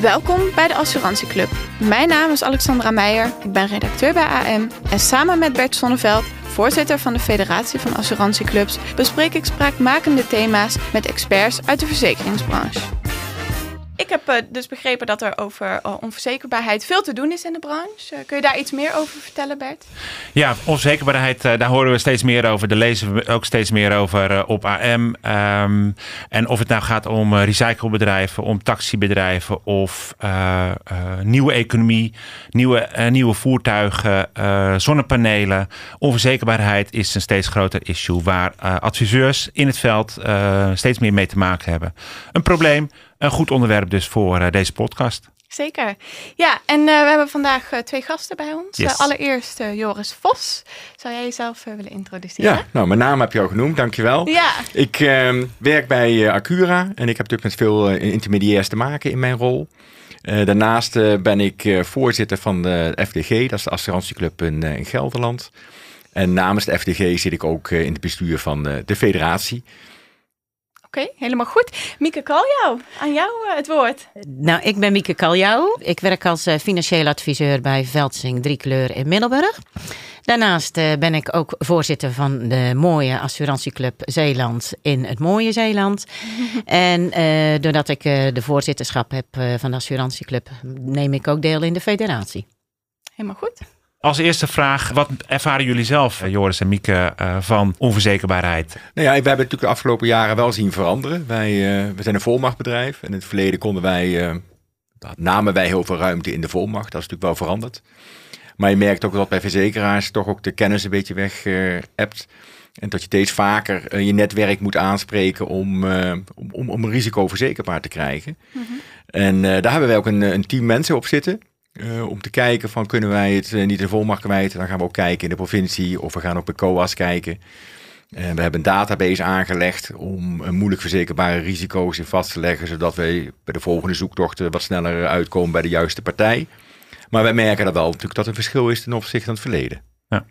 Welkom bij de Assurantieclub. Mijn naam is Alexandra Meijer, ik ben redacteur bij AM en samen met Bert Sonneveld, voorzitter van de Federatie van Assurantieclubs, bespreek ik spraakmakende thema's met experts uit de verzekeringsbranche. Ik heb uh, dus begrepen dat er over uh, onverzekerbaarheid veel te doen is in de branche. Uh, kun je daar iets meer over vertellen, Bert? Ja, onverzekerbaarheid, daar horen we steeds meer over. Daar lezen we ook steeds meer over op AM. Um, en of het nou gaat om recyclebedrijven, om taxibedrijven of nieuwe economie, nieuwe, nieuwe voertuigen, zonnepanelen. Onverzekerbaarheid is een steeds groter issue waar adviseurs in het veld steeds meer mee te maken hebben. Een probleem een goed onderwerp dus voor uh, deze podcast. Zeker. Ja, en uh, we hebben vandaag uh, twee gasten bij ons. Yes. allereerst Joris Vos. Zou jij jezelf willen introduceren? Ja, nou, mijn naam heb je al genoemd, dankjewel. Ja. Ik ehm, werk bij Acura en ik heb natuurlijk met veel intermediairs te maken in mijn rol. daarnaast ben ik voorzitter van de FDG, dat is de assurantieclub in, in Gelderland. En namens de FDG zit ik ook in het bestuur van de federatie. Oké, okay, helemaal goed. Mieke Kaljouw, aan jou uh, het woord. Nou, ik ben Mieke Kaljouw. Ik werk als uh, financieel adviseur bij Veldsing Driekleur in Middelburg. Daarnaast uh, ben ik ook voorzitter van de mooie assurantieclub Zeeland in het mooie Zeeland. en doordat ik de voorzitterschap heb van de assurantieclub, neem ik ook deel in de federatie. Helemaal goed. Als eerste vraag, wat ervaren jullie zelf, eh, Joris en Mieke, uh, van onverzekerbaarheid? Nou ja, we hebben natuurlijk de afgelopen jaren wel zien veranderen. Wij uh, we zijn een volmachtbedrijf. En in het verleden konden wij, uh, namen wij heel veel ruimte in de volmacht. Dat is natuurlijk wel veranderd. Maar je merkt ook dat bij verzekeraars toch ook de kennis een beetje weg hebt. En dat je steeds vaker je netwerk moet aanspreken om, om, om, om een risico verzekerbaar te krijgen. Mm -hmm. En daar hebben wij ook een, een team mensen op zitten. Uh, om te kijken van kunnen wij het uh, niet in volmacht kwijt. Dan gaan we ook kijken in de provincie of we gaan ook bij COA's kijken. Uh, we hebben een database aangelegd om moeilijk verzekerbare risico's in vast te leggen. Zodat wij bij de volgende zoektochten wat sneller uitkomen bij de juiste partij. Maar wij merken dat wel natuurlijk dat een verschil is ten opzichte van het verleden. Ja.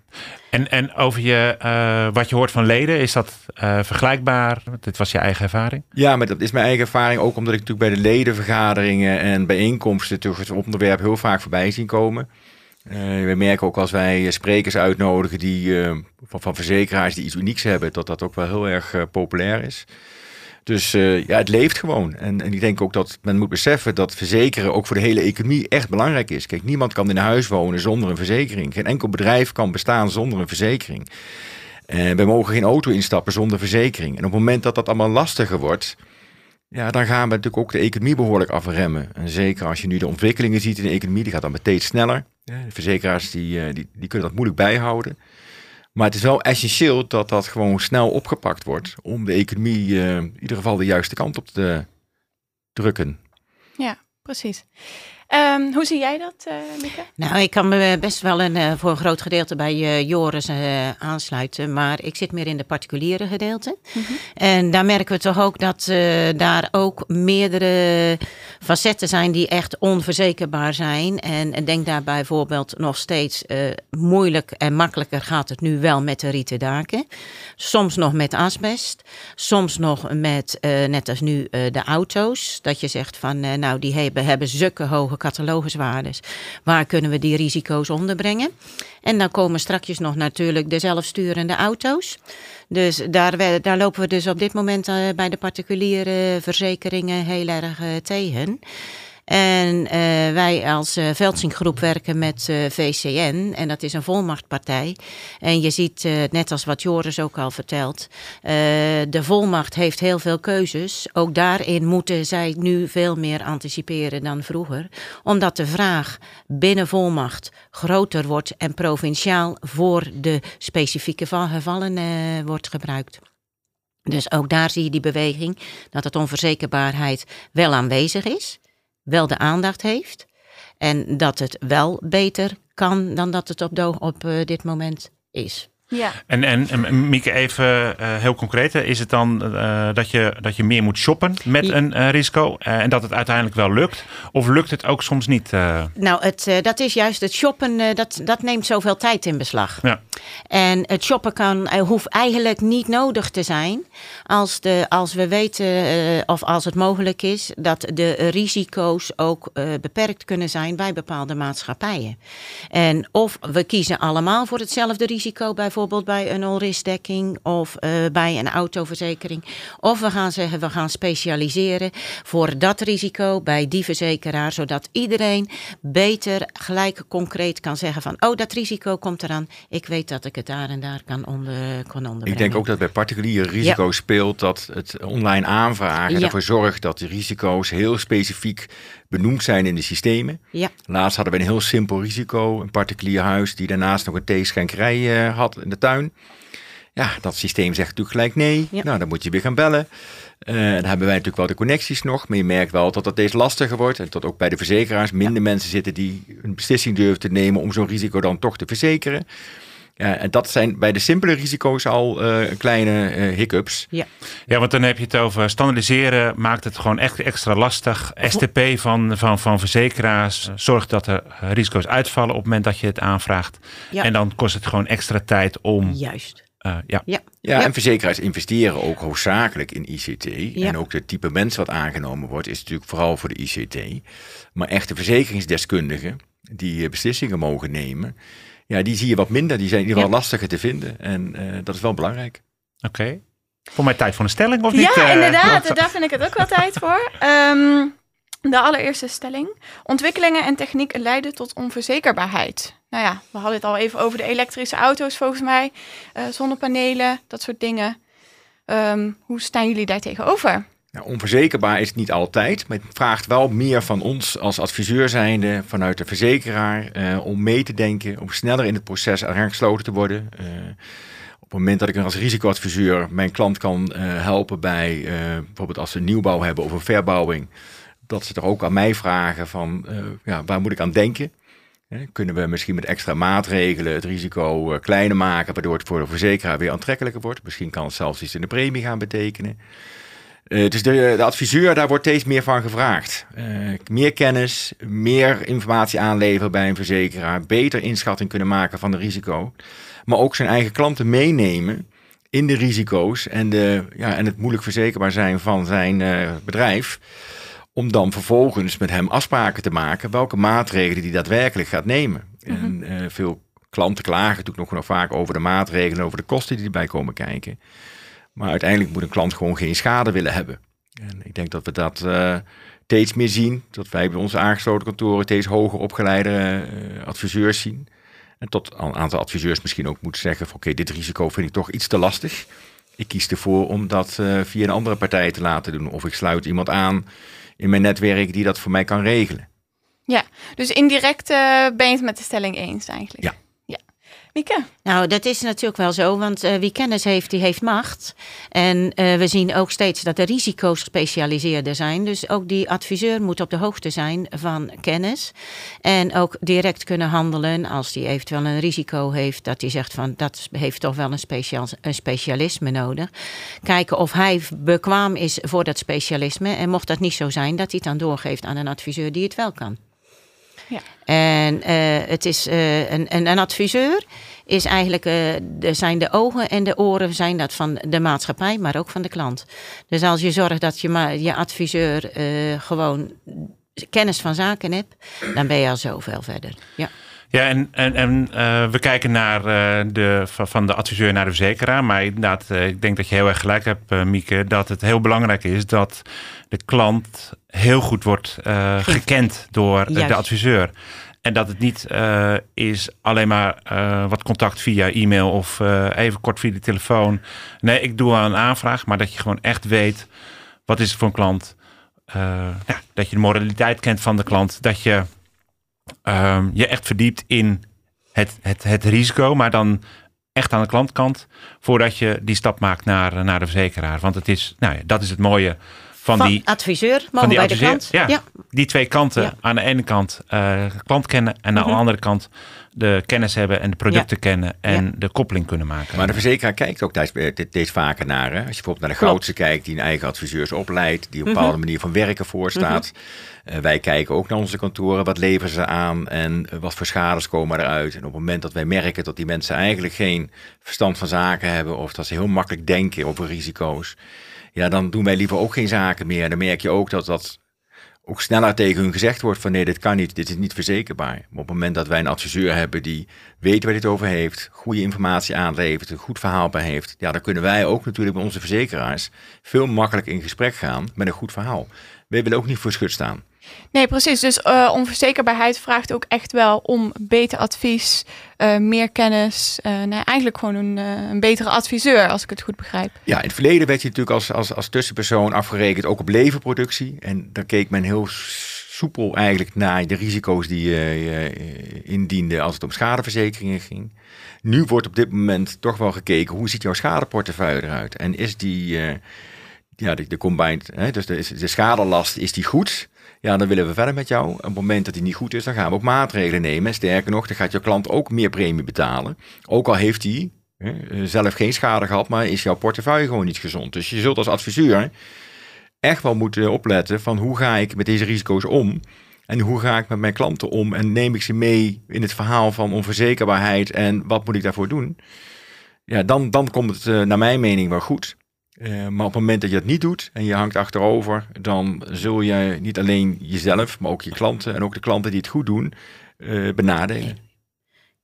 En, en over je, uh, wat je hoort van leden, is dat uh, vergelijkbaar? Dit was je eigen ervaring? Ja, maar dat is mijn eigen ervaring. Ook omdat ik natuurlijk bij de ledenvergaderingen en bijeenkomsten toch het onderwerp heel vaak voorbij zien komen. Uh, we merken ook als wij sprekers uitnodigen die, van, van verzekeraars die iets unieks hebben, dat dat ook wel heel erg populair is. Dus uh, ja, het leeft gewoon. En, en ik denk ook dat men moet beseffen dat verzekeren ook voor de hele economie echt belangrijk is. Kijk, niemand kan in een huis wonen zonder een verzekering. Geen enkel bedrijf kan bestaan zonder een verzekering. Uh, we mogen geen auto instappen zonder verzekering. En op het moment dat dat allemaal lastiger wordt, ja, dan gaan we natuurlijk ook de economie behoorlijk afremmen. En zeker als je nu de ontwikkelingen ziet in de economie, die gaat dan meteen sneller. De verzekeraars die, uh, die, die kunnen dat moeilijk bijhouden. Maar het is wel essentieel dat dat gewoon snel opgepakt wordt om de economie uh, in ieder geval de juiste kant op te drukken. Ja, precies. Um, hoe zie jij dat, uh, Mieke? Nou, ik kan me best wel een, uh, voor een groot gedeelte bij uh, Joris aansluiten. Maar ik zit meer in de particuliere gedeelte. Mm -hmm. En daar merken we toch ook dat daar ook meerdere facetten zijn die echt onverzekerbaar zijn. En, en denk daar bijvoorbeeld nog steeds moeilijk en makkelijker gaat het nu wel met de rieten daken. Soms nog met asbest. Soms nog met, net als nu, de auto's. Dat je zegt van, nou, die hebben, hebben zulke hoge cataloguswaardes. Waar kunnen we die risico's onderbrengen? En dan komen straks nog natuurlijk de zelfsturende auto's. Dus daar, daar lopen we dus op dit moment uh, bij de particuliere verzekeringen heel erg uh, tegen. En uh, wij als uh, werken met uh, VCN en dat is een volmachtpartij. En je ziet, net als wat Joris ook al vertelt, de volmacht heeft heel veel keuzes. Ook daarin moeten zij nu veel meer anticiperen dan vroeger. Omdat de vraag binnen volmacht groter wordt en provinciaal voor de specifieke gevallen wordt gebruikt. Dus ook daar zie je die beweging dat het onverzekerbaarheid wel aanwezig is wel de aandacht heeft. En dat het wel beter kan dan dat het op, op uh, dit moment is. Ja. En, en, en Mieke, even uh, heel concreet. Is het dan uh, dat, je, dat je meer moet shoppen met een uh, risico en dat het uiteindelijk wel lukt? Of lukt het ook soms niet? Nou, het, dat is juist het shoppen, dat, dat neemt zoveel tijd in beslag. Ja. En het shoppen kan, hoeft eigenlijk niet nodig te zijn als, de, als we weten of als het mogelijk is dat de risico's ook beperkt kunnen zijn bij bepaalde maatschappijen. En of we kiezen allemaal voor hetzelfde risico, bijvoorbeeld bij een all-risk-dekking of uh, bij een autoverzekering. Of we gaan zeggen, we gaan specialiseren voor dat risico bij die verzekeraar, zodat iedereen beter gelijk concreet kan zeggen van, oh, dat risico komt eraan. Ik weet dat ik het daar en daar kan, onder, kan onderbrengen. Ik denk ook dat bij particuliere risico ja. speelt dat het online aanvragen ja. ervoor zorgt dat de risico's heel specifiek benoemd zijn in de systemen. Ja. Laatst hadden we een heel simpel risico, een particulier huis die daarnaast nog een theeschenkerij uh, had in de tuin. Ja, dat systeem zegt natuurlijk gelijk nee. Ja. Nou, dan moet je weer gaan bellen. Uh, dan hebben wij natuurlijk wel de connecties nog, maar je merkt wel dat dat steeds lastiger wordt. En dat ook bij de verzekeraars minder ja. mensen zitten die een beslissing durven te nemen om zo'n risico dan toch te verzekeren. Ja, en dat zijn bij de simpele risico's al uh, kleine uh, hiccups. Ja. ja, want dan heb je het over standaardiseren, maakt het gewoon echt extra lastig. STP van, van, van verzekeraars zorgt dat er risico's uitvallen op het moment dat je het aanvraagt. Ja. En dan kost het gewoon extra tijd om. Juist. Uh, ja. Ja. Ja, en verzekeraars investeren ook hoofdzakelijk in ICT. Ja. En ook het type mens wat aangenomen wordt, is natuurlijk vooral voor de ICT. Maar echte verzekeringsdeskundigen die beslissingen mogen nemen ja, die zie je wat minder. Die zijn in ieder geval lastiger te vinden. En uh, dat is wel belangrijk. Oké. Okay. Voor mij tijd voor een stelling of niet? Ja, uh, inderdaad. Daar vind ik het ook wel tijd voor. Um, de allereerste stelling. Ontwikkelingen en techniek leiden tot onverzekerbaarheid. Nou ja, we hadden het al even over de elektrische auto's volgens mij. Uh, zonnepanelen, dat soort dingen. Um, hoe staan jullie daar tegenover? Nou, onverzekerbaar is het niet altijd, maar het vraagt wel meer van ons als adviseur zijnde vanuit de verzekeraar uh, om mee te denken, om sneller in het proces aangesloten te worden. Uh, op het moment dat ik als risicoadviseur mijn klant kan uh, helpen bij bijvoorbeeld als ze nieuwbouw hebben of een verbouwing, dat ze er ook aan mij vragen van ja, waar moet ik aan denken? Kunnen we misschien met extra maatregelen het risico kleiner maken, waardoor het voor de verzekeraar weer aantrekkelijker wordt? Misschien kan het zelfs iets in de premie gaan betekenen. Uh, dus de, de, adviseur, daar wordt steeds meer van gevraagd. Uh, meer kennis, meer informatie aanleveren bij een verzekeraar, beter inschatting kunnen maken van de risico, maar ook zijn eigen klanten meenemen in de risico's en, de, ja, en het moeilijk verzekerbaar zijn van zijn uh, bedrijf. Om dan vervolgens met hem afspraken te maken welke maatregelen die daadwerkelijk gaat nemen. En veel klanten klagen natuurlijk nog vaak over de maatregelen, over de kosten die erbij komen kijken. Maar uiteindelijk moet een klant gewoon geen schade willen hebben. En ik denk dat we dat uh, steeds meer zien. Dat wij bij onze aangesloten kantoren steeds hoger opgeleide uh, adviseurs zien. En tot een aantal adviseurs misschien ook moeten zeggen: oké, dit risico vind ik toch iets te lastig. Ik kies ervoor om dat uh, via een andere partij te laten doen. Of ik sluit iemand aan in mijn netwerk die dat voor mij kan regelen. Ja, dus indirect ben je het met de stelling eens eigenlijk. Ja. Nou, dat is natuurlijk wel zo, want uh, wie kennis heeft, die heeft macht. En uh, we zien ook steeds dat de risico's gespecialiseerder zijn. Dus ook die adviseur moet op de hoogte zijn van kennis. En ook direct kunnen handelen als die eventueel een risico heeft. Dat hij zegt van dat heeft toch wel een, speciaal, een specialisme nodig. Kijken of hij bekwaam is voor dat specialisme. En mocht dat niet zo zijn, dat hij het dan doorgeeft aan een adviseur die het wel kan. Ja. En uh, het is uh, een, een, een, adviseur is eigenlijk de, zijn de ogen en de oren zijn dat van de maatschappij, maar ook van de klant. Dus als je zorgt dat je maar je adviseur gewoon kennis van zaken hebt, dan ben je al zoveel verder. Ja. Ja, en, en, en uh, we kijken naar uh, de, van de adviseur naar de verzekeraar. Maar inderdaad, uh, ik denk dat je heel erg gelijk hebt, Mieke, dat het heel belangrijk is dat de klant heel goed wordt gekend door de adviseur. En dat het niet is alleen maar wat contact via e-mail of even kort via de telefoon. Nee, ik doe een aanvraag, maar dat je gewoon echt weet wat is het voor een klant. ja, dat je de moraliteit kent van de klant. Dat je um, je echt verdiept in het, het, het risico, maar dan echt aan de klantkant, voordat je die stap maakt naar, naar de verzekeraar. Want het is, nou ja, dat is het mooie van, Van die adviseur, van die bij de klant. Ja, die twee kanten. Ja. Aan de ene kant eh, klant kennen en aan Mhm. de andere kant de kennis hebben en de producten kennen en Ja. de koppeling kunnen maken. Maar de verzekeraar kijkt ook steeds, steeds vaker naar. Hè? Als je bijvoorbeeld naar de. Goudse kijkt, die een eigen adviseurs opleidt, die op een bepaalde manier van werken voorstaat. Eh, wij kijken ook naar onze kantoren, wat leveren ze aan en eh, wat voor schades komen eruit. En op het moment dat wij merken dat die mensen eigenlijk geen verstand van zaken hebben of dat ze heel makkelijk denken over risico's, ja, dan doen wij liever ook geen zaken meer. En dan merk je ook dat dat ook sneller tegen hun gezegd wordt van nee, dit kan niet, dit is niet verzekerbaar. Maar op het moment dat wij een adviseur hebben die weet waar dit over heeft, goede informatie aanlevert, een goed verhaal bij heeft, ja, dan kunnen wij ook natuurlijk met onze verzekeraars veel makkelijker in gesprek gaan met een goed verhaal. Wij willen ook niet voor schut staan. Nee, precies. Dus eh, onverzekerbaarheid vraagt ook echt wel om beter advies, eh, meer kennis. nou, eigenlijk gewoon een, een betere adviseur, als ik het goed begrijp. Ja, in het verleden werd je natuurlijk als, als, als tussenpersoon afgerekend ook op leverproductie. En daar keek men heel soepel eigenlijk naar de risico's die je indiende als het om schadeverzekeringen ging. Nu wordt op dit moment toch wel gekeken hoe ziet jouw schadeportefeuille eruit? En is die, ja, de, de combined, hè, dus de, de schadelast, is die goed? Ja, dan willen we verder met jou. Op het moment dat die niet goed is, dan gaan we ook maatregelen nemen. Sterker nog, dan gaat je klant ook meer premie betalen. Ook al heeft hij eh, zelf geen schade gehad, maar is jouw portefeuille gewoon niet gezond. Dus je zult als adviseur echt wel moeten opletten van hoe ga ik met deze risico's om? En hoe ga ik met mijn klanten om? En neem ik ze mee in het verhaal van onverzekerbaarheid en wat moet ik daarvoor doen? Ja, dan, dan komt het eh, naar mijn mening wel goed. Eh, maar op het moment dat je dat niet doet en je hangt achterover, dan zul je niet alleen jezelf, maar ook je klanten en ook de klanten die het goed doen, eh, benadelen.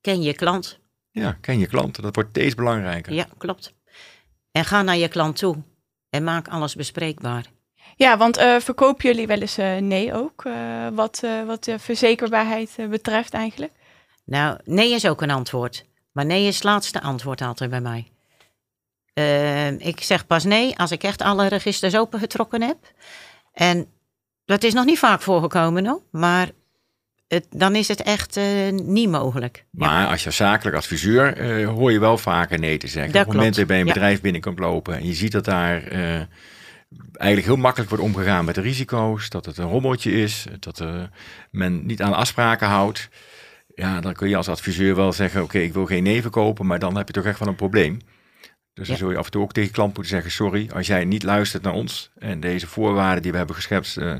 Ken je klant. Ja, ken je klanten. Dat wordt steeds belangrijker. Ja, klopt. En ga naar je klant toe. En maak alles bespreekbaar. Ja, want eh, verkopen jullie wel eens eh, nee ook, eh, wat, eh, wat de verzekerbaarheid betreft eigenlijk? Nou, nee is ook een antwoord. Maar nee is het laatste antwoord altijd bij mij. Eh, ik zeg pas nee als ik echt alle registers opengetrokken heb. En dat is nog niet vaak voorgekomen, hoor. Maar het, dan is het echt eh, niet mogelijk. Ja. Maar als je zakelijk adviseur eh, hoor je wel vaker nee te zeggen. Dat Op het moment dat je bij een ja. bedrijf binnenkomt lopen en je ziet dat daar eh, eigenlijk heel makkelijk wordt omgegaan met de risico's, dat het een rommeltje is, dat men niet aan afspraken houdt. Ja, dan kun je als adviseur wel zeggen, oké, ik wil geen nee verkopen, maar dan heb je toch echt wel een probleem. Dus dan Ja. zul je af en toe ook tegen je klant moeten zeggen, sorry, als jij niet luistert naar ons en deze voorwaarden die we hebben geschept eh,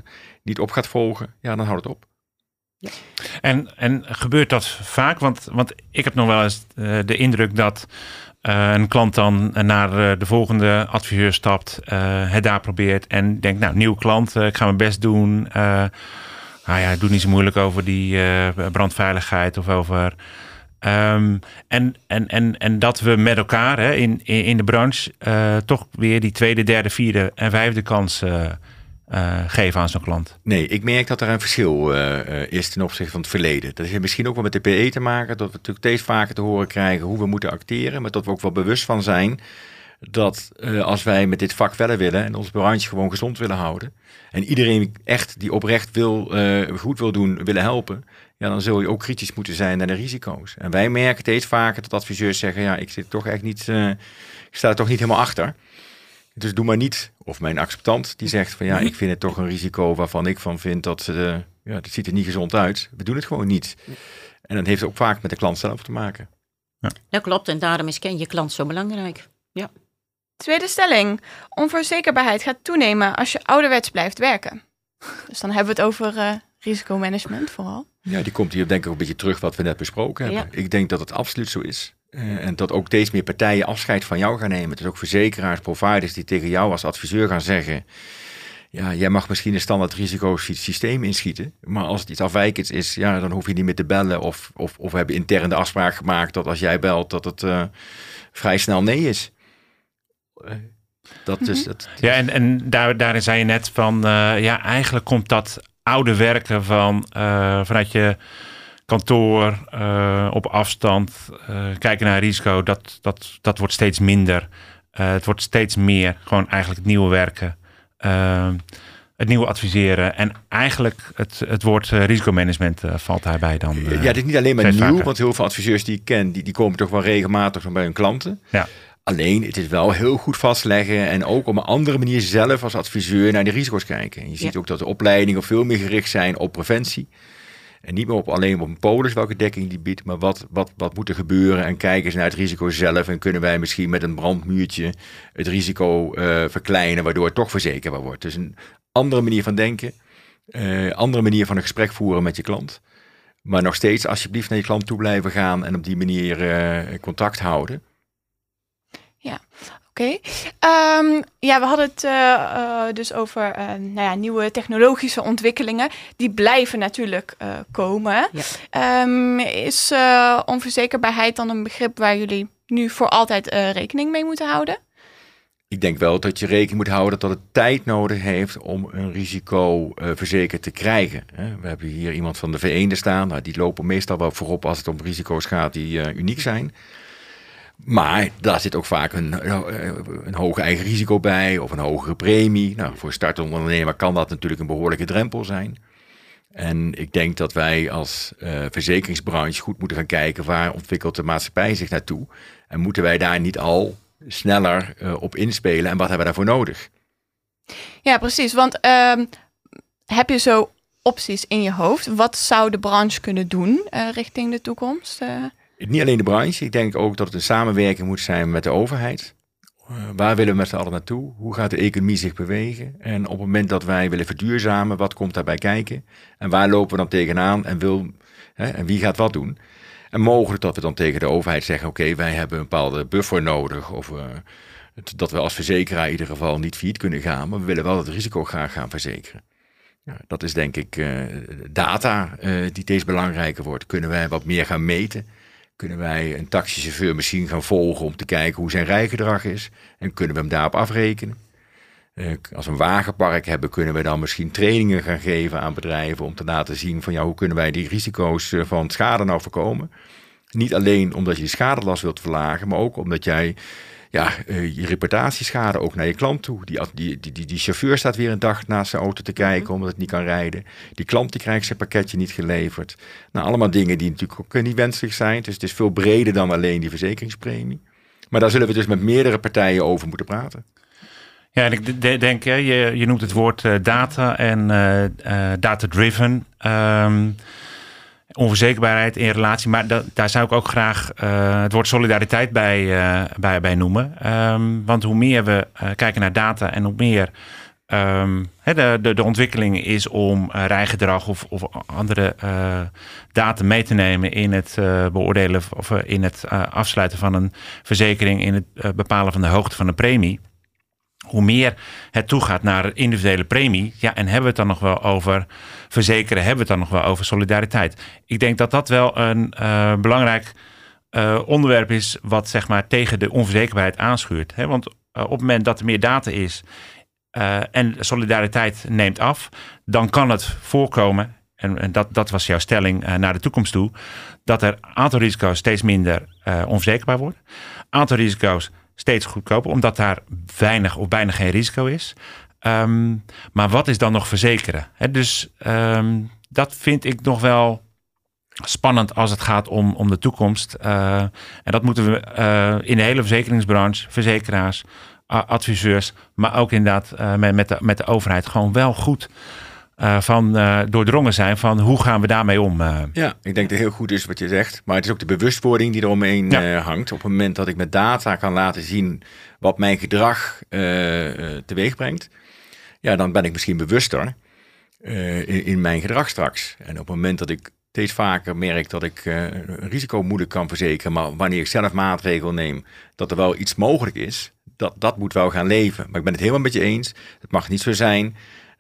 niet op gaat volgen, ja, dan houdt het op. En, en gebeurt dat vaak? Want, want ik heb nog wel eens eh, de indruk dat eh, een klant dan naar eh, de volgende adviseur stapt, eh, het daar probeert en denkt, nou, nieuwe klant, ik ga mijn best doen. Eh nou ja, doe niet zo moeilijk over die eh, brandveiligheid of over... Ehm, en, en, en, en dat we met elkaar hè, in, in, de branche eh, toch weer die tweede, derde, vierde en vijfde kans eh, eh, geven aan zo'n klant. Nee, ik merk dat er een verschil is ten opzichte van het verleden. Dat heeft misschien ook wel met de PE te maken, dat we natuurlijk steeds vaker te horen krijgen hoe we moeten acteren, maar dat we ook wel bewust van zijn dat als wij met dit vak verder willen en ons branche gewoon gezond willen houden en iedereen echt die oprecht wil, goed wil doen, willen helpen, ja, dan zul je ook kritisch moeten zijn naar de risico's. En wij merken steeds vaker dat adviseurs zeggen, ja, ik zit toch echt niet, eh, ik sta er toch niet helemaal achter. Dus doe maar niet. Of mijn acceptant die zegt van ja, ik vind het toch een risico waarvan ik van vind dat uh, ja, het ziet er niet gezond uit. We doen het gewoon niet. En dat heeft ook vaak met de klant zelf te maken. Ja. Dat klopt en daarom is ken je klant zo belangrijk. Ja. Tweede stelling. Onverzekerbaarheid gaat toenemen als je ouderwets blijft werken. Dus dan hebben we het over uh, risicomanagement vooral. Ja, die komt hier denk ik ook een beetje terug wat we net besproken hebben. Ja. Ik denk dat het absoluut zo is. Uh, en dat ook steeds meer partijen afscheid van jou gaan nemen. Dus ook verzekeraars, providers die tegen jou als adviseur gaan zeggen... Ja, jij mag misschien een standaard risicosysteem inschieten. Maar als het iets afwijkends is, ja, dan hoef je niet meer te bellen. Of, of, of we hebben intern de afspraak gemaakt dat als jij belt, dat het uh, vrij snel nee is. Uh, dat Mhm. is het. Ja, en, en daar, daarin zei je net van, uh, ja, eigenlijk komt dat oude werken van vanuit je kantoor uh, op afstand uh, kijken naar risico, dat, dat, dat wordt steeds minder. Het wordt steeds meer gewoon eigenlijk het nieuwe werken, het nieuwe adviseren en eigenlijk het, het woord risicomanagement valt daarbij dan. ja, dit is niet alleen maar nieuw, vaker. want heel veel adviseurs die ik ken, die, die komen toch wel regelmatig bij hun klanten. Ja. Alleen, het is wel heel goed vastleggen en ook op een andere manier zelf als adviseur naar de risico's kijken. En je ziet ook dat de opleidingen veel meer gericht zijn op preventie. En niet meer op alleen op een polis welke dekking die biedt, maar wat, wat, wat moet er gebeuren en kijken ze naar het risico zelf. En kunnen wij misschien met een brandmuurtje het risico uh, verkleinen, waardoor het toch verzekerbaar wordt. Dus een andere manier van denken, uh, andere manier van een gesprek voeren met je klant. Maar nog steeds alsjeblieft naar je klant toe blijven gaan en op die manier uh, contact houden. Ja, oké. Okay. Um, ja, we hadden het uh, uh, dus over uh, nou ja, nieuwe technologische ontwikkelingen. Die blijven natuurlijk komen. Ja. Um, is onverzekerbaarheid dan een begrip waar jullie nu voor altijd rekening mee moeten houden? Ik denk wel dat je rekening moet houden dat het tijd nodig heeft om een risico verzekerd te krijgen. We hebben hier iemand van de Verenigde staan. Nou, die lopen meestal wel voorop als het om risico's gaat die uniek zijn. Maar daar zit ook vaak een, een hoog eigen risico bij of een hogere premie. Nou, voor startende ondernemer kan dat natuurlijk een behoorlijke drempel zijn. En ik denk dat wij als uh, verzekeringsbranche goed moeten gaan kijken waar ontwikkelt de maatschappij zich naartoe. En moeten wij daar niet al sneller uh, op inspelen en wat hebben we daarvoor nodig? Ja, precies. Want uh, heb je zo opties in je hoofd? Wat zou de branche kunnen doen richting de toekomst? Niet alleen de branche, ik denk ook dat het een samenwerking moet zijn met de overheid. Uh, waar willen we met z'n allen naartoe? Hoe gaat de economie zich bewegen? En op het moment dat wij willen verduurzamen, wat komt daarbij kijken? En waar lopen we dan tegenaan en, wil, hè, en wie gaat wat doen? En mogelijk dat we dan tegen de overheid zeggen: oké, wij hebben een bepaalde buffer nodig. Of uh, dat we als verzekeraar in ieder geval niet failliet kunnen gaan, maar we willen wel het risico graag gaan verzekeren. Dat is denk ik uh, data die steeds belangrijker wordt. Kunnen wij wat meer gaan meten? Kunnen wij een taxichauffeur misschien gaan volgen om te kijken hoe zijn rijgedrag is? En kunnen we hem daarop afrekenen? Uh, als we een wagenpark hebben, kunnen we dan misschien trainingen gaan geven aan bedrijven om te laten zien van ja, hoe kunnen wij die risico's uh, van schade nou voorkomen? Niet alleen omdat je de schadelast wilt verlagen, maar ook omdat jij ja, uh, je reputatieschade ook naar je klant toe. Die, die, die, die, chauffeur staat weer een dag naast zijn auto te kijken mhm. omdat het niet kan rijden. Die klant die krijgt zijn pakketje niet geleverd. Nou, allemaal dingen die natuurlijk ook niet wenselijk zijn. Dus het is veel breder dan alleen die verzekeringspremie. Maar daar zullen we dus met meerdere partijen over moeten praten. Ja, en ik denk, je, je noemt het woord uh, data en uh, uh, data-driven. Um, onverzekerbaarheid in relatie. Maar daar zou ik ook graag uh, het woord solidariteit bij, uh, bij, bij noemen. Um, want hoe meer we uh, kijken naar data en hoe meer um, de, de, de ontwikkeling is om rijgedrag of, of andere data mee te nemen in het beoordelen of in het afsluiten van een verzekering, in het bepalen van de hoogte van de premie hoe meer het toegaat naar individuele premie, ja, en hebben we het dan nog wel over verzekeren, hebben we het dan nog wel over solidariteit. Ik denk dat dat wel een uh, belangrijk uh, onderwerp is wat zeg maar tegen de onverzekerbaarheid aanschuurt. Want uh, op het moment dat er meer data is en solidariteit neemt af, dan kan het voorkomen, en, en dat, dat was jouw stelling naar de toekomst toe, dat er aantal risico's steeds minder onverzekerbaar wordt. Aantal risico's steeds goedkoper, omdat daar weinig of bijna geen risico is. Um, maar wat is dan nog verzekeren? Dus um, dat vind ik nog wel spannend als het gaat om, om de toekomst. Uh, en dat moeten we uh, in de hele verzekeringsbranche, verzekeraars, adviseurs, maar ook inderdaad uh, met, met, de, met de overheid gewoon wel goed uh, van uh, doordrongen zijn van hoe gaan we daarmee om. Uh. Ja, ik denk dat het heel goed is wat je zegt. Maar het is ook de bewustwording die eromheen ja. hangt. Op het moment dat ik met data kan laten zien wat mijn gedrag teweeg brengt, ja, dan ben ik misschien bewuster in, in, mijn gedrag straks. En op het moment dat ik steeds vaker merk dat ik een risico moeilijk kan verzekeren, maar wanneer ik zelf maatregelen neem, dat er wel iets mogelijk is, dat, dat moet wel gaan leven. Maar ik ben het helemaal met je eens. Het mag niet zo zijn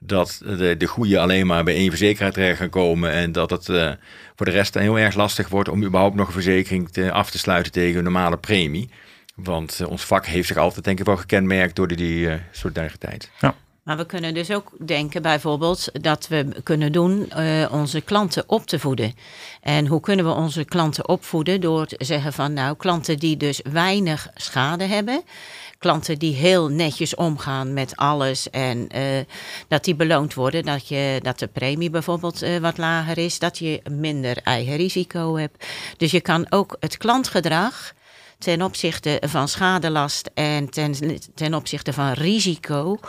dat de, de goede alleen maar bij één verzekeraar terecht gaan komen en dat het uh, voor de rest heel erg lastig wordt om überhaupt nog een verzekering te, af te sluiten tegen een normale premie. Want uh, ons vak heeft zich altijd denk ik wel gekenmerkt door die, die uh, solidariteit. Ja. Maar we kunnen dus ook denken bijvoorbeeld dat we kunnen doen uh, onze klanten op te voeden. En hoe kunnen we onze klanten opvoeden? Door te zeggen van nou, klanten die dus weinig schade hebben klanten die heel netjes omgaan met alles en uh, dat die beloond worden. Dat, je, dat de premie bijvoorbeeld uh, wat lager is, dat je minder eigen risico hebt. Dus je kan ook het klantgedrag ten opzichte van schadelast en ten, ten opzichte van risico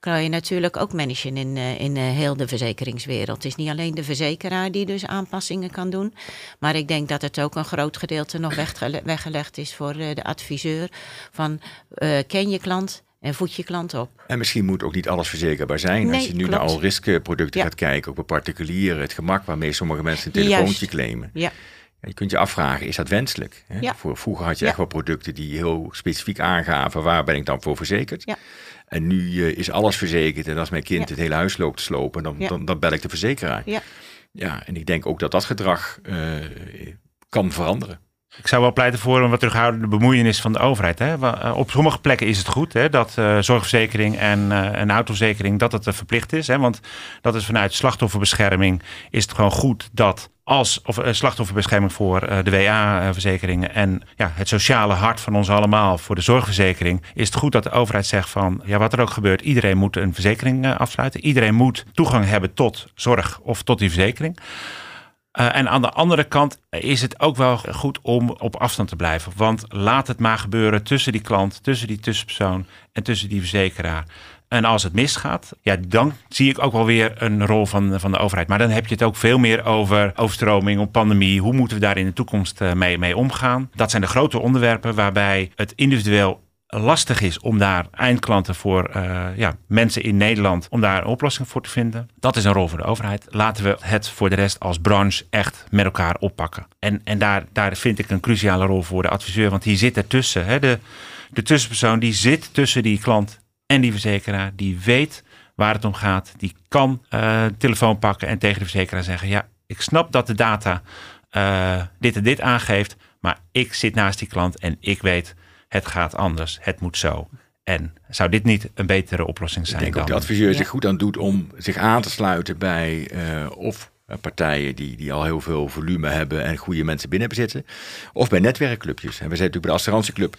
kan je natuurlijk ook managen in, eh, in eh, heel de verzekeringswereld. Het is niet alleen de verzekeraar die dus aanpassingen kan doen. Maar ik denk dat het ook een groot gedeelte nog weggelegd is voor eh, de adviseur. Van ken je klant, en voed je klant op. En misschien moet ook niet alles verzekerbaar zijn. Als je nu naar al riskproducten gaat kijken, ook bij particulieren, het gemak waarmee sommige mensen een telefoontje claimen. Ja. Je kunt je afvragen, is dat wenselijk? Hè? Ja. Vroeger had je echt wel producten die heel specifiek aangaven, waar ben ik dan voor verzekerd? Ja. En nu uh, is alles verzekerd en als mijn kind het hele huis loopt te slopen, dan, dan, dan, bel ik de verzekeraar. Ja. ja, en ik denk ook dat dat gedrag uh, kan veranderen. Ik zou wel pleiten voor een wat terughoudende bemoeienis van de overheid. Hè? Eh, op sommige plekken is het goed hè, dat uh, zorgverzekering en, uh, autoverzekering dat het verplicht is. Hè? Want dat is vanuit slachtofferbescherming is het gewoon goed dat als of, slachtofferbescherming voor de WA-verzekeringen en ja, het sociale hart van ons allemaal voor de zorgverzekering, is het goed dat de overheid zegt van ja, wat er ook gebeurt, iedereen moet een verzekering afsluiten. Iedereen moet toegang hebben tot zorg of tot die verzekering. Uh, en aan de andere kant is het ook wel goed om op afstand te blijven. Want laat het maar gebeuren tussen die klant, tussen die tussenpersoon en tussen die verzekeraar. En als het misgaat, ja, dan zie ik ook wel weer een rol van, van de overheid. Maar dan heb je het ook veel meer over overstroming, op pandemie. Hoe moeten we daar in de toekomst eh, mee, mee omgaan? Dat zijn de grote onderwerpen waarbij het individueel lastig is om daar eindklanten voor uh, ja, mensen in Nederland, om daar een oplossing voor te vinden. Dat is een rol voor de overheid. Laten we het voor de rest als branche echt met elkaar oppakken. En, en daar, daar vind ik een cruciale rol voor de adviseur, want die zit ertussen. Hè? De, de tussenpersoon die zit tussen die klant en die verzekeraar, die weet waar het om gaat. Die kan uh, telefoon pakken en tegen de verzekeraar zeggen: Ja, ik snap dat de data uh, dit en dit aangeeft, maar ik zit naast die klant en ik weet het gaat anders, het moet zo. En zou dit niet een betere oplossing zijn? Ik denk dan? ook de adviseur zich goed aan doet om zich aan te sluiten bij uh, of partijen die, die al heel veel volume hebben en goede mensen binnen hebben zitten. Of bij netwerkclubjes. En we zijn natuurlijk bij de assurantieclub.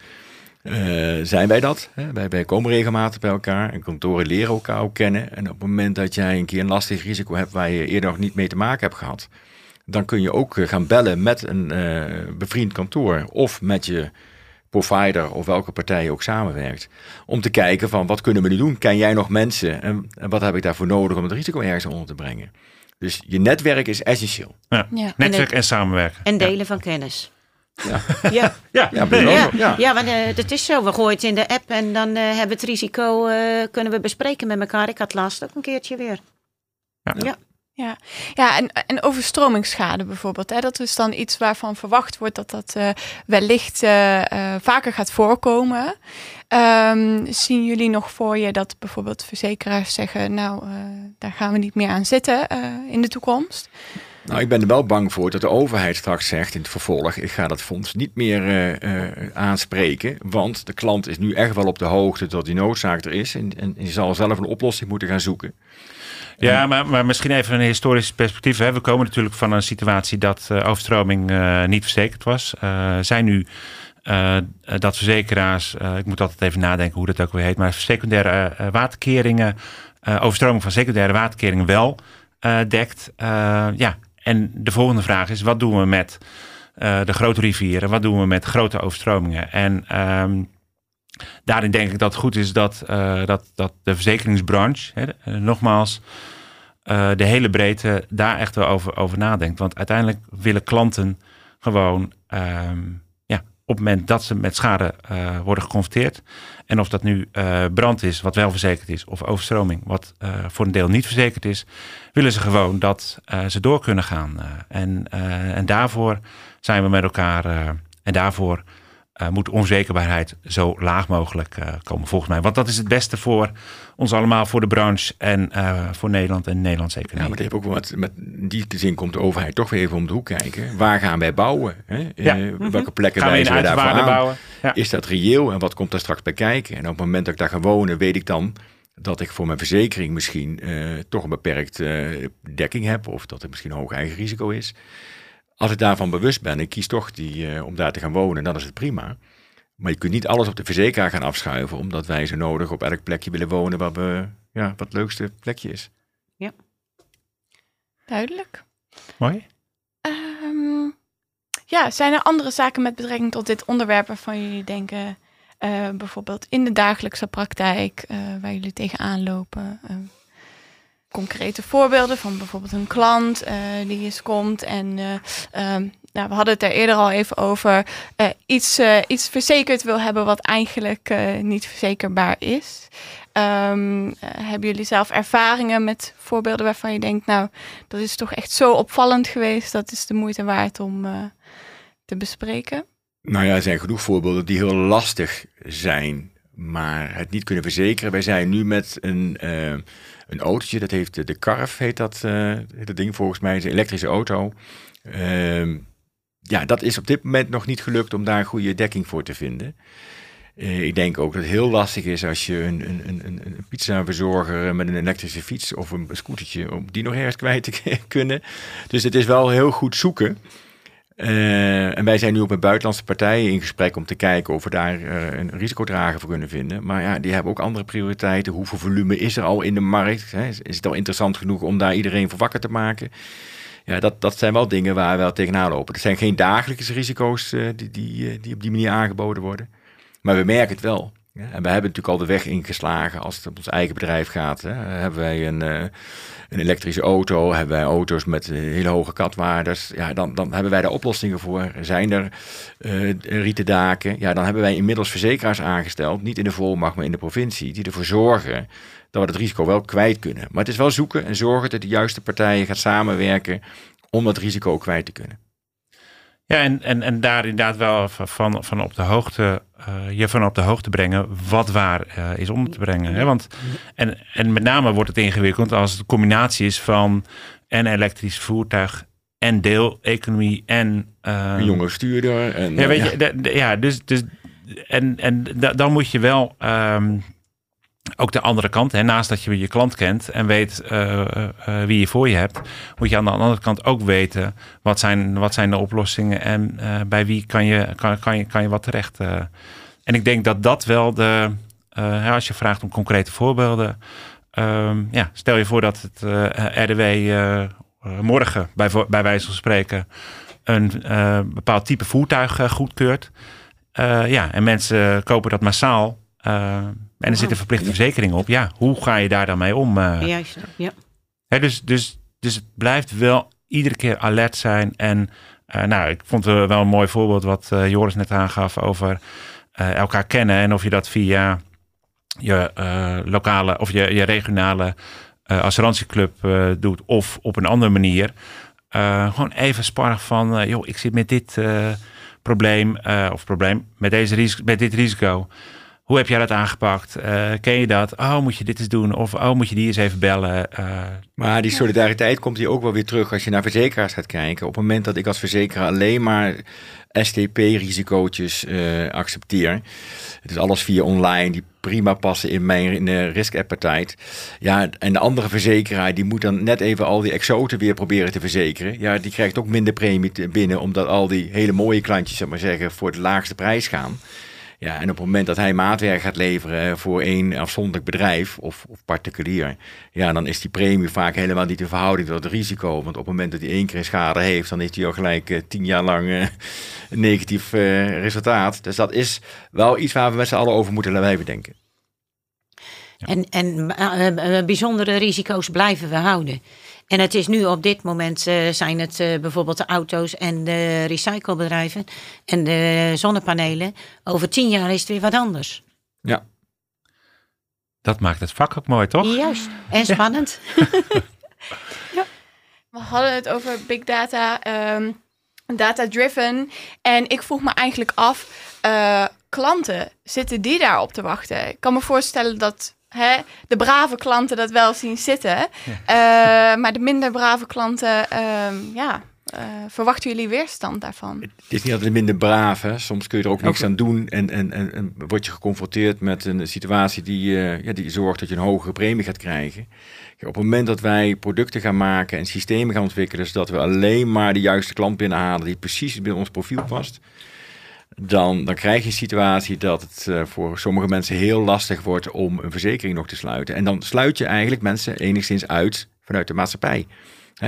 Uh, zijn wij dat? Hè? Wij, wij komen regelmatig bij elkaar en kantoren leren elkaar ook kennen. En op het moment dat jij een keer een lastig risico hebt waar je eerder nog niet mee te maken hebt gehad, dan kun je ook gaan bellen met een uh, bevriend kantoor of met je provider of welke partij ook samenwerkt. Om te kijken van wat kunnen we nu doen? Ken jij nog mensen? En, en wat heb ik daarvoor nodig om het risico ergens onder te brengen? Dus je netwerk is essentieel. Ja. Netwerk en, samenwerken. En delen van kennis. Ja, ja. ja. ja, ja. ja. want uh, het is zo. We gooien het in de app en dan uh, hebben we het risico uh, kunnen we bespreken met elkaar. Ik had laatst ook een keertje weer. Ja. Ja, ja en, en overstromingsschade bijvoorbeeld. Hè, dat is dan iets waarvan verwacht wordt dat dat uh, wellicht uh, uh, vaker gaat voorkomen. Um, zien jullie nog voor je dat bijvoorbeeld verzekeraars zeggen, nou, daar gaan we niet meer aan zitten in de toekomst? Nou, ik ben er wel bang voor dat de overheid straks zegt in het vervolg: ik ga dat fonds niet meer aanspreken. Want de klant is nu echt wel op de hoogte dat die noodzaak er is. En, en je zal zelf een oplossing moeten gaan zoeken. Ja, maar, misschien even een historisch perspectief. Hè. We komen natuurlijk van een situatie dat uh, overstroming uh, niet verzekerd was. Uh, zijn nu dat verzekeraars, ik moet altijd even nadenken hoe dat ook weer heet, maar secundaire waterkeringen, overstroming van secundaire waterkeringen wel dekt. ja, en de volgende vraag is: wat doen we met de grote rivieren? Wat doen we met grote overstromingen? En um, daarin denk ik dat het goed is dat, uh, dat, dat de verzekeringsbranche, hè, uh, nogmaals, uh, de hele breedte daar echt wel over, over nadenkt. Want uiteindelijk willen klanten gewoon um, ja, op het moment dat ze met schade worden geconfronteerd. En of dat nu brand is, wat wel verzekerd is, of overstroming, wat voor een deel niet verzekerd is, willen ze gewoon dat ze door kunnen gaan. en, en daarvoor zijn we met elkaar en daarvoor uh, moet onzekerbaarheid zo laag mogelijk uh, komen, volgens mij. Want dat is het beste voor ons allemaal, voor de branche en uh, voor Nederland en Nederlandse economie. Ja, maar het heeft ook wat, met die zin komt de overheid toch weer even om de hoek kijken. Waar gaan wij bouwen? Hè? Ja. welke plekken gaan wijzen we daarvoor aan? Bouwen? Ja. Is dat reëel en wat komt daar straks bij kijken? En op het moment dat ik daar ga wonen, weet ik dan dat ik voor mijn verzekering misschien toch een beperkt dekking heb. Of dat er misschien een hoog eigen risico is. Als ik daarvan bewust ben, ik kies toch die, uh, om daar te gaan wonen, dan is het prima. Maar je kunt niet alles op de verzekeraar gaan afschuiven, omdat wij zo nodig op elk plekje willen wonen waar we, ja, wat het leukste plekje is. Ja. Duidelijk. Mooi. Um, ja, zijn er andere zaken met betrekking tot dit onderwerp waarvan jullie denken, uh, bijvoorbeeld in de dagelijkse praktijk, uh, waar jullie tegenaan lopen? Concrete voorbeelden van bijvoorbeeld een klant die eens komt en um, nou, we hadden het er eerder al even over, iets, iets verzekerd wil hebben wat eigenlijk niet verzekerbaar is. Um, hebben jullie zelf ervaringen met voorbeelden waarvan je denkt, nou, dat is toch echt zo opvallend geweest, dat is de moeite waard om te bespreken? Nou ja, er zijn genoeg voorbeelden die heel lastig zijn, maar het niet kunnen verzekeren. Wij zijn nu met een, een autootje, dat heeft de Carf, heet dat, uh, dat ding volgens mij, is een elektrische auto. Uh, ja, dat is op dit moment nog niet gelukt om daar een goede dekking voor te vinden. Uh, ik denk ook dat het heel lastig is als je een, een, een, een pizzaverzorger met een elektrische fiets of een scootertje, om die nog ergens kwijt te kunnen. Dus het is wel heel goed zoeken. Uh, en wij zijn nu ook met buitenlandse partijen in gesprek om te kijken of we daar uh, een risicodrager voor kunnen vinden. Maar ja, die hebben ook andere prioriteiten. Hoeveel volume is er al in de markt? Hè? Is het al interessant genoeg om daar iedereen voor wakker te maken? Ja, dat, dat zijn wel dingen waar we wel tegenaan lopen. Het zijn geen dagelijkse risico's uh, die, die, die op die manier aangeboden worden. Maar we merken het wel. Ja, en we hebben natuurlijk al de weg ingeslagen als het om ons eigen bedrijf gaat. Hè. Hebben wij een, een elektrische auto, hebben wij auto's met hele hoge katwaardes. Ja, dan, dan hebben wij daar oplossingen voor. Zijn er uh, rieten daken? Ja, dan hebben wij inmiddels verzekeraars aangesteld, niet in de volmacht, maar in de provincie, die ervoor zorgen dat we het risico wel kwijt kunnen. Maar het is wel zoeken en zorgen dat de juiste partijen gaan samenwerken om dat risico kwijt te kunnen. Ja, en, en, en daar inderdaad wel van, van op de hoogte, uh, je van op de hoogte brengen wat waar uh, is om te brengen. Hè? Want, en, en met name wordt het ingewikkeld als het een combinatie is van een elektrisch voertuig en deeleconomie en... Uh, een jonge stuurder. En, ja, weet ja. je, ja, dus, dus en, en da, dan moet je wel um, ook de andere kant, hè, naast dat je je klant kent en weet uh, uh, wie je voor je hebt, moet je aan de andere kant ook weten wat zijn, wat zijn de oplossingen en uh, bij wie kan je, kan, kan, je, kan je wat terecht. en ik denk dat dat wel de, als je vraagt om concrete voorbeelden, um, ja, stel je voor dat het RDW morgen, bij, bij wijze van spreken, een bepaald type voertuig goedkeurt. ja, en mensen kopen dat massaal. En er zit een verplichte verzekering op. Ja, hoe ga je daar dan mee om? Juist, ja. Hè, dus, dus, dus het blijft wel iedere keer alert zijn. En uh, nou, ik vond het wel een mooi voorbeeld wat uh, Joris net aangaf over elkaar kennen. En of je dat via je lokale of je, je regionale assurantieclub doet of op een andere manier. gewoon even sparren van, joh, ik zit met dit probleem of probleem, met, deze risico, met dit risico. Hoe heb jij dat aangepakt? Uh, ken je dat? Oh, moet je dit eens doen? Of oh, moet je die eens even bellen? Uh, maar die solidariteit komt hier ook wel weer terug als je naar verzekeraars gaat kijken. Op het moment dat ik als verzekeraar alleen maar STP-risicootjes uh, accepteer. Het is alles via online, die prima passen in mijn in de risk appetite. Ja, en de andere verzekeraar die moet dan net even al die exoten weer proberen te verzekeren. Ja, die krijgt ook minder premie binnen, omdat al die hele mooie klantjes, zeg maar zeggen, voor de laagste prijs gaan. Ja, en op het moment dat hij maatwerk gaat leveren voor één afzonderlijk bedrijf of, of, particulier, ja, dan is die premie vaak helemaal niet in verhouding tot het risico. Want op het moment dat hij één keer schade heeft, dan heeft hij al gelijk uh, tien jaar lang uh, een negatief uh, resultaat. Dus dat is wel iets waar we met z'n allen over moeten blijven denken. En, en bijzondere risico's blijven we houden. En het is nu op dit moment uh, zijn het uh, bijvoorbeeld de auto's en de recyclebedrijven en de zonnepanelen. Over tien jaar is het weer wat anders. Ja. Dat maakt het vak ook mooi, toch? Juist. En spannend. ja. We hadden het over big data, um, data-driven. En ik vroeg me eigenlijk af, uh, klanten, zitten die daarop te wachten? Ik kan me voorstellen dat hè, de brave klanten dat wel zien zitten. Ja. Uh, maar de minder brave klanten, uh, ja, uh, verwachten jullie weerstand daarvan? Het is niet altijd minder braaf. Hè? Soms kun je er ook niks okay. aan doen en, en, en, en, word je geconfronteerd met een situatie die, ja, die zorgt dat je een hogere premie gaat krijgen. Op het moment dat wij producten gaan maken en systemen gaan ontwikkelen, zodat we alleen maar de juiste klant binnenhalen die precies bij ons profiel past, dan, dan krijg je een situatie dat het uh, voor sommige mensen heel lastig wordt om een verzekering nog te sluiten. En dan sluit je eigenlijk mensen enigszins uit vanuit de maatschappij.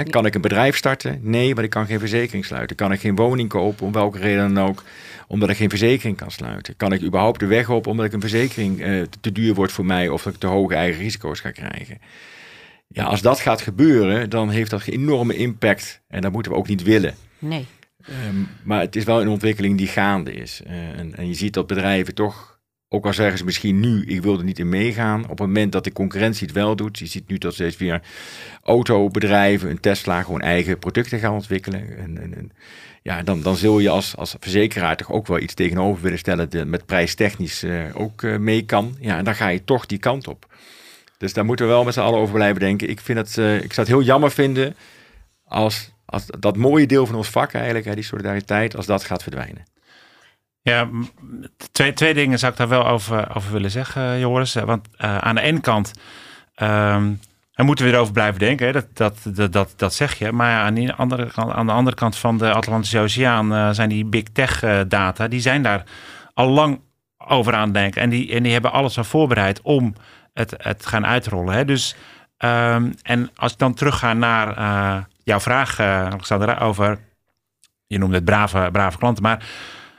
Kan ik een bedrijf starten? Nee, maar ik kan geen verzekering sluiten. Kan ik geen woning kopen, om welke reden dan ook, omdat ik geen verzekering kan sluiten? Kan ik überhaupt de weg op omdat ik een verzekering eh, te duur wordt voor mij of dat ik te hoge eigen risico's ga krijgen? Ja, als dat gaat gebeuren, dan heeft dat een enorme impact en dat moeten we ook niet willen. Nee. Ehm, maar het is wel een ontwikkeling die gaande is. Uh, en, en, je ziet dat bedrijven toch, ook al zeggen ze misschien nu, ik wil er niet in meegaan, op het moment dat de concurrentie het wel doet, je ziet nu dat steeds weer autobedrijven, een Tesla, gewoon eigen producten gaan ontwikkelen. En, en, ja, dan, dan zul je als, als verzekeraar toch ook wel iets tegenover willen stellen dat met prijstechnisch uh, ook uh, mee kan. Ja, en dan ga je toch die kant op. Dus daar moeten we wel met z'n allen over blijven denken. Ik, vind het, ik zou het heel jammer vinden als als dat mooie deel van ons vak eigenlijk, hè, die solidariteit, als dat gaat verdwijnen. Ja, twee, twee dingen zou ik daar wel over, over willen zeggen, Joris. Want uh, aan de ene kant um, moeten we erover blijven denken. Hè. Dat, dat, dat, dat, dat zeg je. Maar aan, die andere, aan de andere kant van de Atlantische Oceaan zijn die big tech data, die zijn daar al lang over aan het denken. En die, en die hebben alles al voorbereid om het, het gaan uitrollen. Hè. Dus, um, en als ik dan terugga naar jouw vraag, uh, Alexandra, over. Je noemde het brave, brave klanten. Maar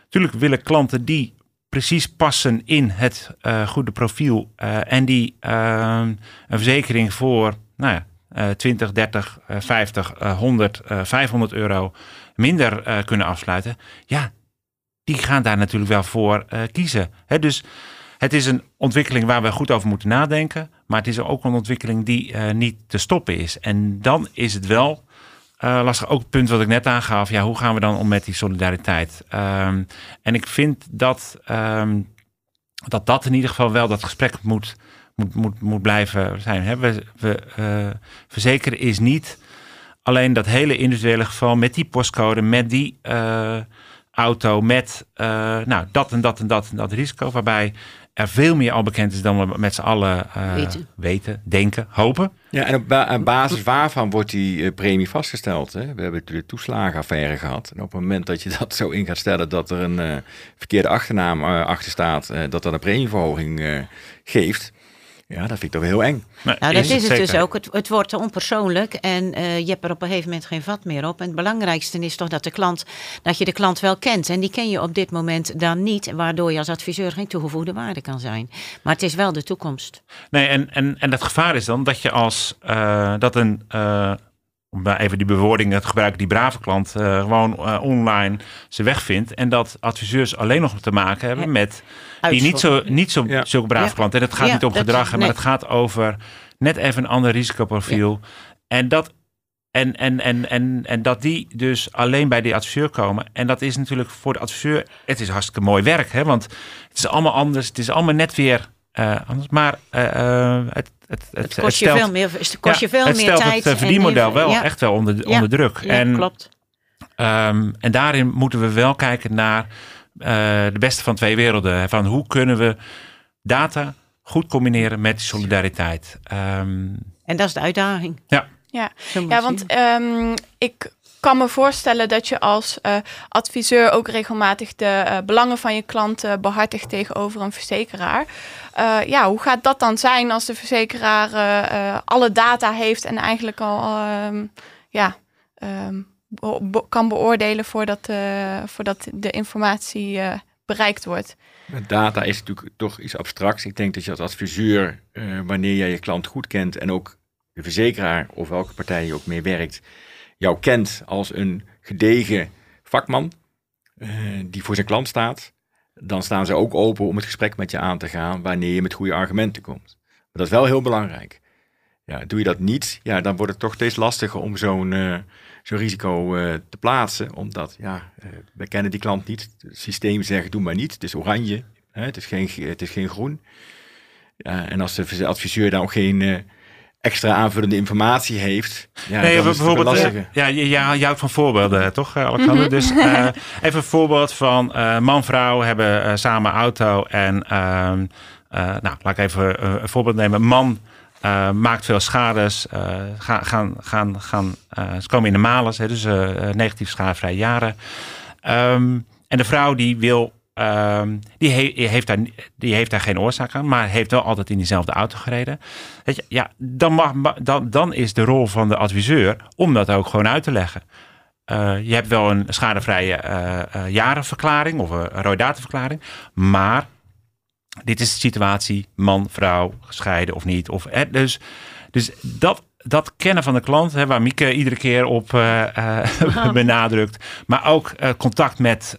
natuurlijk willen klanten die precies passen in het uh, goede profiel. Uh, en die een verzekering voor nou ja, 20, 30, 50, 100, 500 euro minder kunnen afsluiten. Ja, die gaan daar natuurlijk wel voor kiezen. He, dus het is een ontwikkeling waar we goed over moeten nadenken. Maar het is ook een ontwikkeling die niet te stoppen is. En dan is het wel uh, lastig ook het punt wat ik net aangaf. Ja, hoe gaan we dan om met die solidariteit? Um, en ik vind dat, um, dat dat in ieder geval wel dat gesprek moet, moet, moet, moet blijven zijn. Hè? We, we uh, verzekeren is niet alleen dat hele individuele geval met die postcode, met die uh, auto, met nou, dat en dat en dat en dat risico. Waarbij er veel meer al bekend is dan we met z'n allen uh, weten. weten. denken, hopen. Ja, en op, ba basis waarvan wordt die uh, premie vastgesteld? Hè? We hebben de toeslagenaffaire gehad. En op het moment dat je dat zo in gaat stellen dat er een uh, verkeerde achternaam achter staat, dat dat een premieverhoging geeft, ja, dat vind ik toch heel eng. nou, dat is het, dus ook. Het, het wordt onpersoonlijk en uh, je hebt er op een gegeven moment geen vat meer op. En het belangrijkste is toch dat, de klant, dat je de klant wel kent. En die ken je op dit moment dan niet, waardoor je als adviseur geen toegevoegde waarde kan zijn. Maar het is wel de toekomst. Nee, en, en, en het gevaar is dan dat je als uh, dat een. Uh, om even die bewoordingen te gebruiken, die brave klant uh, gewoon uh, online ze wegvindt. En dat adviseurs alleen nog te maken hebben met die niet zo, niet zo ja. zulke brave ja. klanten. En het gaat ja, niet om gedrag, nee. maar het gaat over net even een ander risicoprofiel. En dat. En, en, en, en, en dat die dus alleen bij die adviseur komen. En dat is natuurlijk voor de adviseur. Het is hartstikke mooi werk. Hè? Want het is allemaal anders. Het is allemaal net weer uh, anders. Maar uh, het, het, het, het, kost je stelt, veel meer, het kost je veel het meer tijd. Het verdienmodel wel ja. echt wel onder, onder druk. Ja, en, klopt. Um, en daarin moeten we wel kijken naar uh, de beste van twee werelden. Van hoe kunnen we data goed combineren met solidariteit. Um, en dat is de uitdaging. Ja. Ja, ja want um, ik kan me voorstellen dat je als uh, adviseur ook regelmatig de uh, belangen van je klanten behartigt tegenover een verzekeraar. Ja, hoe gaat dat dan zijn als de verzekeraar alle data heeft en eigenlijk al um, ja, be kan beoordelen voordat, voordat de informatie bereikt wordt? Data is natuurlijk toch iets abstracts. Ik denk dat je als adviseur, wanneer jij je klant goed kent en ook de verzekeraar of welke partij je ook mee werkt, jou kent als een gedegen vakman uh, die voor zijn klant staat, dan staan ze ook open om het gesprek met je aan te gaan wanneer je met goede argumenten komt. Maar dat is wel heel belangrijk. Ja, doe je dat niet, ja, dan wordt het toch steeds lastiger om zo'n uh, risico uh, te plaatsen. Omdat, ja, we kennen die klant niet. Het systeem zegt, doe maar niet. Het is oranje, hè, het, is geen, het is geen groen. En als de adviseur dan ook geen extra aanvullende informatie heeft. Ja, nee, bijvoorbeeld, uh, ja, je, je, houdt van voorbeelden, toch, eh, Alexander? Mm -hmm. Dus uh, even een voorbeeld van uh, man-vrouw hebben samen auto en, ehm, nou, laat ik even een voorbeeld nemen. Man maakt veel schades, gaan, gaan, gaan, gaan, ze komen in de malus, hè, dus negatief schadevrije jaren. Um, en de vrouw die wil ehm, die, heeft daar, die heeft daar geen oorzaak aan, maar heeft wel altijd in diezelfde auto gereden. Je, ja, dan, mag, dan, dan is de rol van de adviseur om dat ook gewoon uit te leggen. Uh, je hebt wel een schadevrije uh, jarenverklaring of een rode dataverklaring, maar dit is de situatie, man, vrouw, gescheiden of niet. Of, dus, dus dat, dat kennen van de klant, hè, waar Mieke iedere keer op uh, benadrukt. Maar ook uh, contact met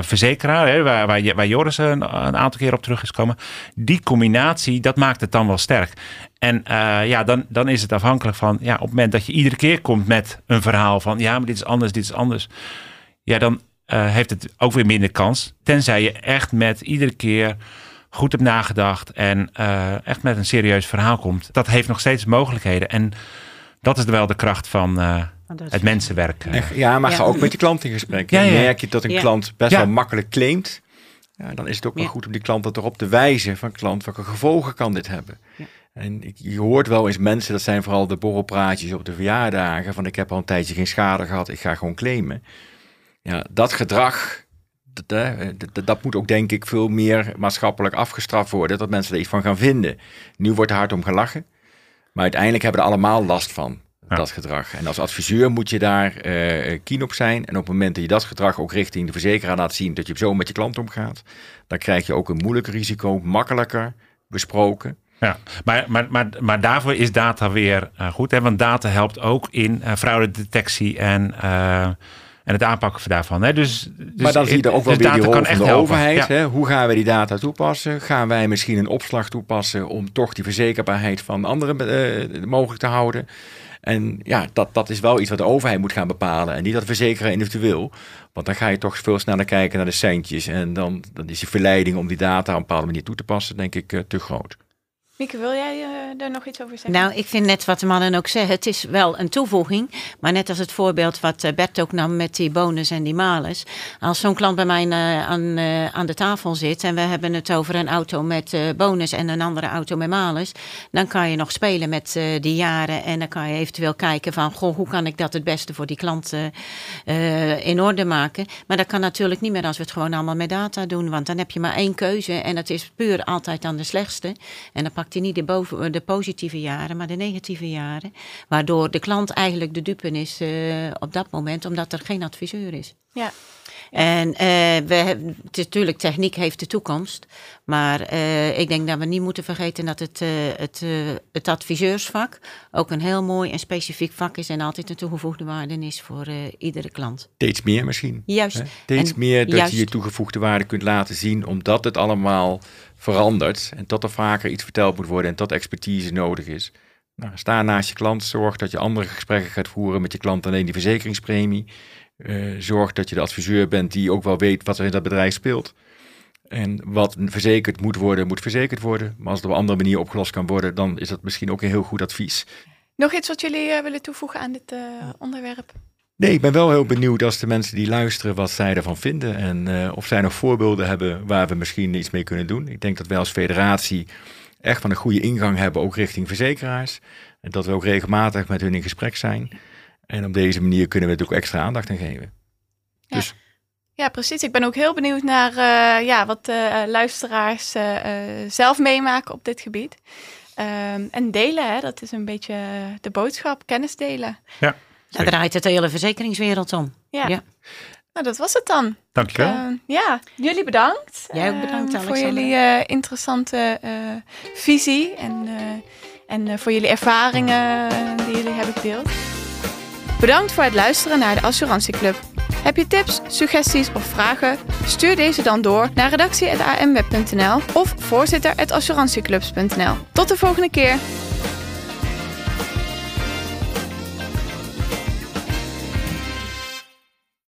verzekeraar, hè, waar, waar, waar Joris een, een, aantal keer op terug is gekomen. Die combinatie, dat maakt het dan wel sterk. En ja, dan, dan is het afhankelijk van, ja, op het moment dat je iedere keer komt met een verhaal van, ja, maar dit is anders, dit is anders. Ja, dan heeft het ook weer minder kans. Tenzij je echt met iedere keer goed hebt nagedacht en uh, echt met een serieus verhaal komt. Dat heeft nog steeds mogelijkheden. En dat is wel de kracht van uh, het mensenwerk. Ja, maar ga ook met je klant in gesprek. Ja, Merk je dat een klant best wel makkelijk claimt. Ja, dan is het ook wel goed om die klant erop te wijzen van klant, welke gevolgen kan dit hebben. En je hoort wel eens mensen, dat zijn vooral de borrelpraatjes op de verjaardagen, van ik heb al een tijdje geen schade gehad, ik ga gewoon claimen. Ja, dat gedrag, dat, dat, moet ook denk ik veel meer maatschappelijk afgestraft worden. Dat mensen er iets van gaan vinden. Nu wordt er hard om gelachen. Maar uiteindelijk hebben we er allemaal last van. Dat gedrag. En als adviseur moet je daar uh, keen op zijn. En op het moment dat je dat gedrag ook richting de verzekeraar laat zien dat je zo met je klant omgaat, dan krijg je ook een moeilijk risico makkelijker besproken. Ja, maar, maar, maar, maar daarvoor is data weer uh, goed. Hè? Want data helpt ook in uh, fraudedetectie en en het aanpakken daarvan. Hè. Dus, dus maar dan zie je er ook wel weer die rol van de overheid. Hè? Hoe gaan wij die data toepassen? Gaan wij misschien een opslag toepassen om toch die verzekerbaarheid van anderen uh, mogelijk te houden? En ja, dat, dat is wel iets wat de overheid moet gaan bepalen. En niet dat verzekeren individueel. Want dan ga je toch veel sneller kijken naar de centjes. En dan, dan is die verleiding om die data op een bepaalde manier toe te passen, denk ik, uh, te groot. Mieke, wil jij uh, daar nog iets over zeggen? Nou, ik vind net wat de mannen ook zeggen. Het is wel een toevoeging. Maar net als het voorbeeld wat eh, Bert ook nam met die bonus en die malus. Als zo'n klant bij mij uh, aan, aan de tafel zit. En we hebben het over een auto met bonus en een andere auto met malus. Dan kan je nog spelen met die jaren. En dan kan je eventueel kijken van. Goh, hoe kan ik dat het beste voor die klant in orde maken. Maar dat kan natuurlijk niet meer als we het gewoon allemaal met data doen. Want dan heb je maar één keuze. En dat is puur altijd aan de slechtste. En dan pakt niet de, boven, de positieve jaren, maar de negatieve jaren. Waardoor de klant eigenlijk de dupe is uh, op dat moment, omdat er geen adviseur is. Ja. En uh, we hebben, het is natuurlijk, techniek heeft de toekomst. Maar uh, ik denk dat we niet moeten vergeten dat het, uh, het, het adviseursvak ook een heel mooi en specifiek vak is. En altijd een toegevoegde waarde is voor iedere klant. Steeds meer misschien. Juist. Steeds meer dat je je toegevoegde waarde kunt laten zien, omdat het allemaal verandert. En dat er vaker iets verteld moet worden en dat expertise nodig is. Nou, sta naast je klant, zorg dat je andere gesprekken gaat voeren met je klant alleen die verzekeringspremie. Uh, zorg dat je de adviseur bent die ook wel weet wat er in dat bedrijf speelt. En wat verzekerd moet worden, moet verzekerd worden. Maar als het op een andere manier opgelost kan worden, dan is dat misschien ook een heel goed advies. Nog iets wat jullie uh, willen toevoegen aan dit uh, onderwerp? Nee, ik ben wel heel benieuwd als de mensen die luisteren wat zij ervan vinden. En of zij nog voorbeelden hebben waar we misschien iets mee kunnen doen. Ik denk dat wij als federatie echt van een goede ingang hebben, ook richting verzekeraars. En dat we ook regelmatig met hun in gesprek zijn. En op deze manier kunnen we het ook extra aandacht aan geven. Ja. Dus. Ja, precies. Ik ben ook heel benieuwd naar uh, ja, wat uh, luisteraars uh, zelf meemaken op dit gebied. Ehm, en delen, hè, dat is een beetje de boodschap, kennis delen. Ja. Daar draait het de hele verzekeringswereld om. Ja. ja. Nou, dat was het dan. Dankjewel. Uh, ja, jullie bedankt. Jij ook bedankt, uh, Voor jullie uh, interessante visie en, en voor jullie ervaringen die jullie hebben gedeeld. Bedankt voor het luisteren naar de Assurantieclub. Heb je tips, suggesties of vragen? Stuur deze dan door naar redactie.amweb.nl of voorzitter.assurantieclubs.nl. Tot de volgende keer.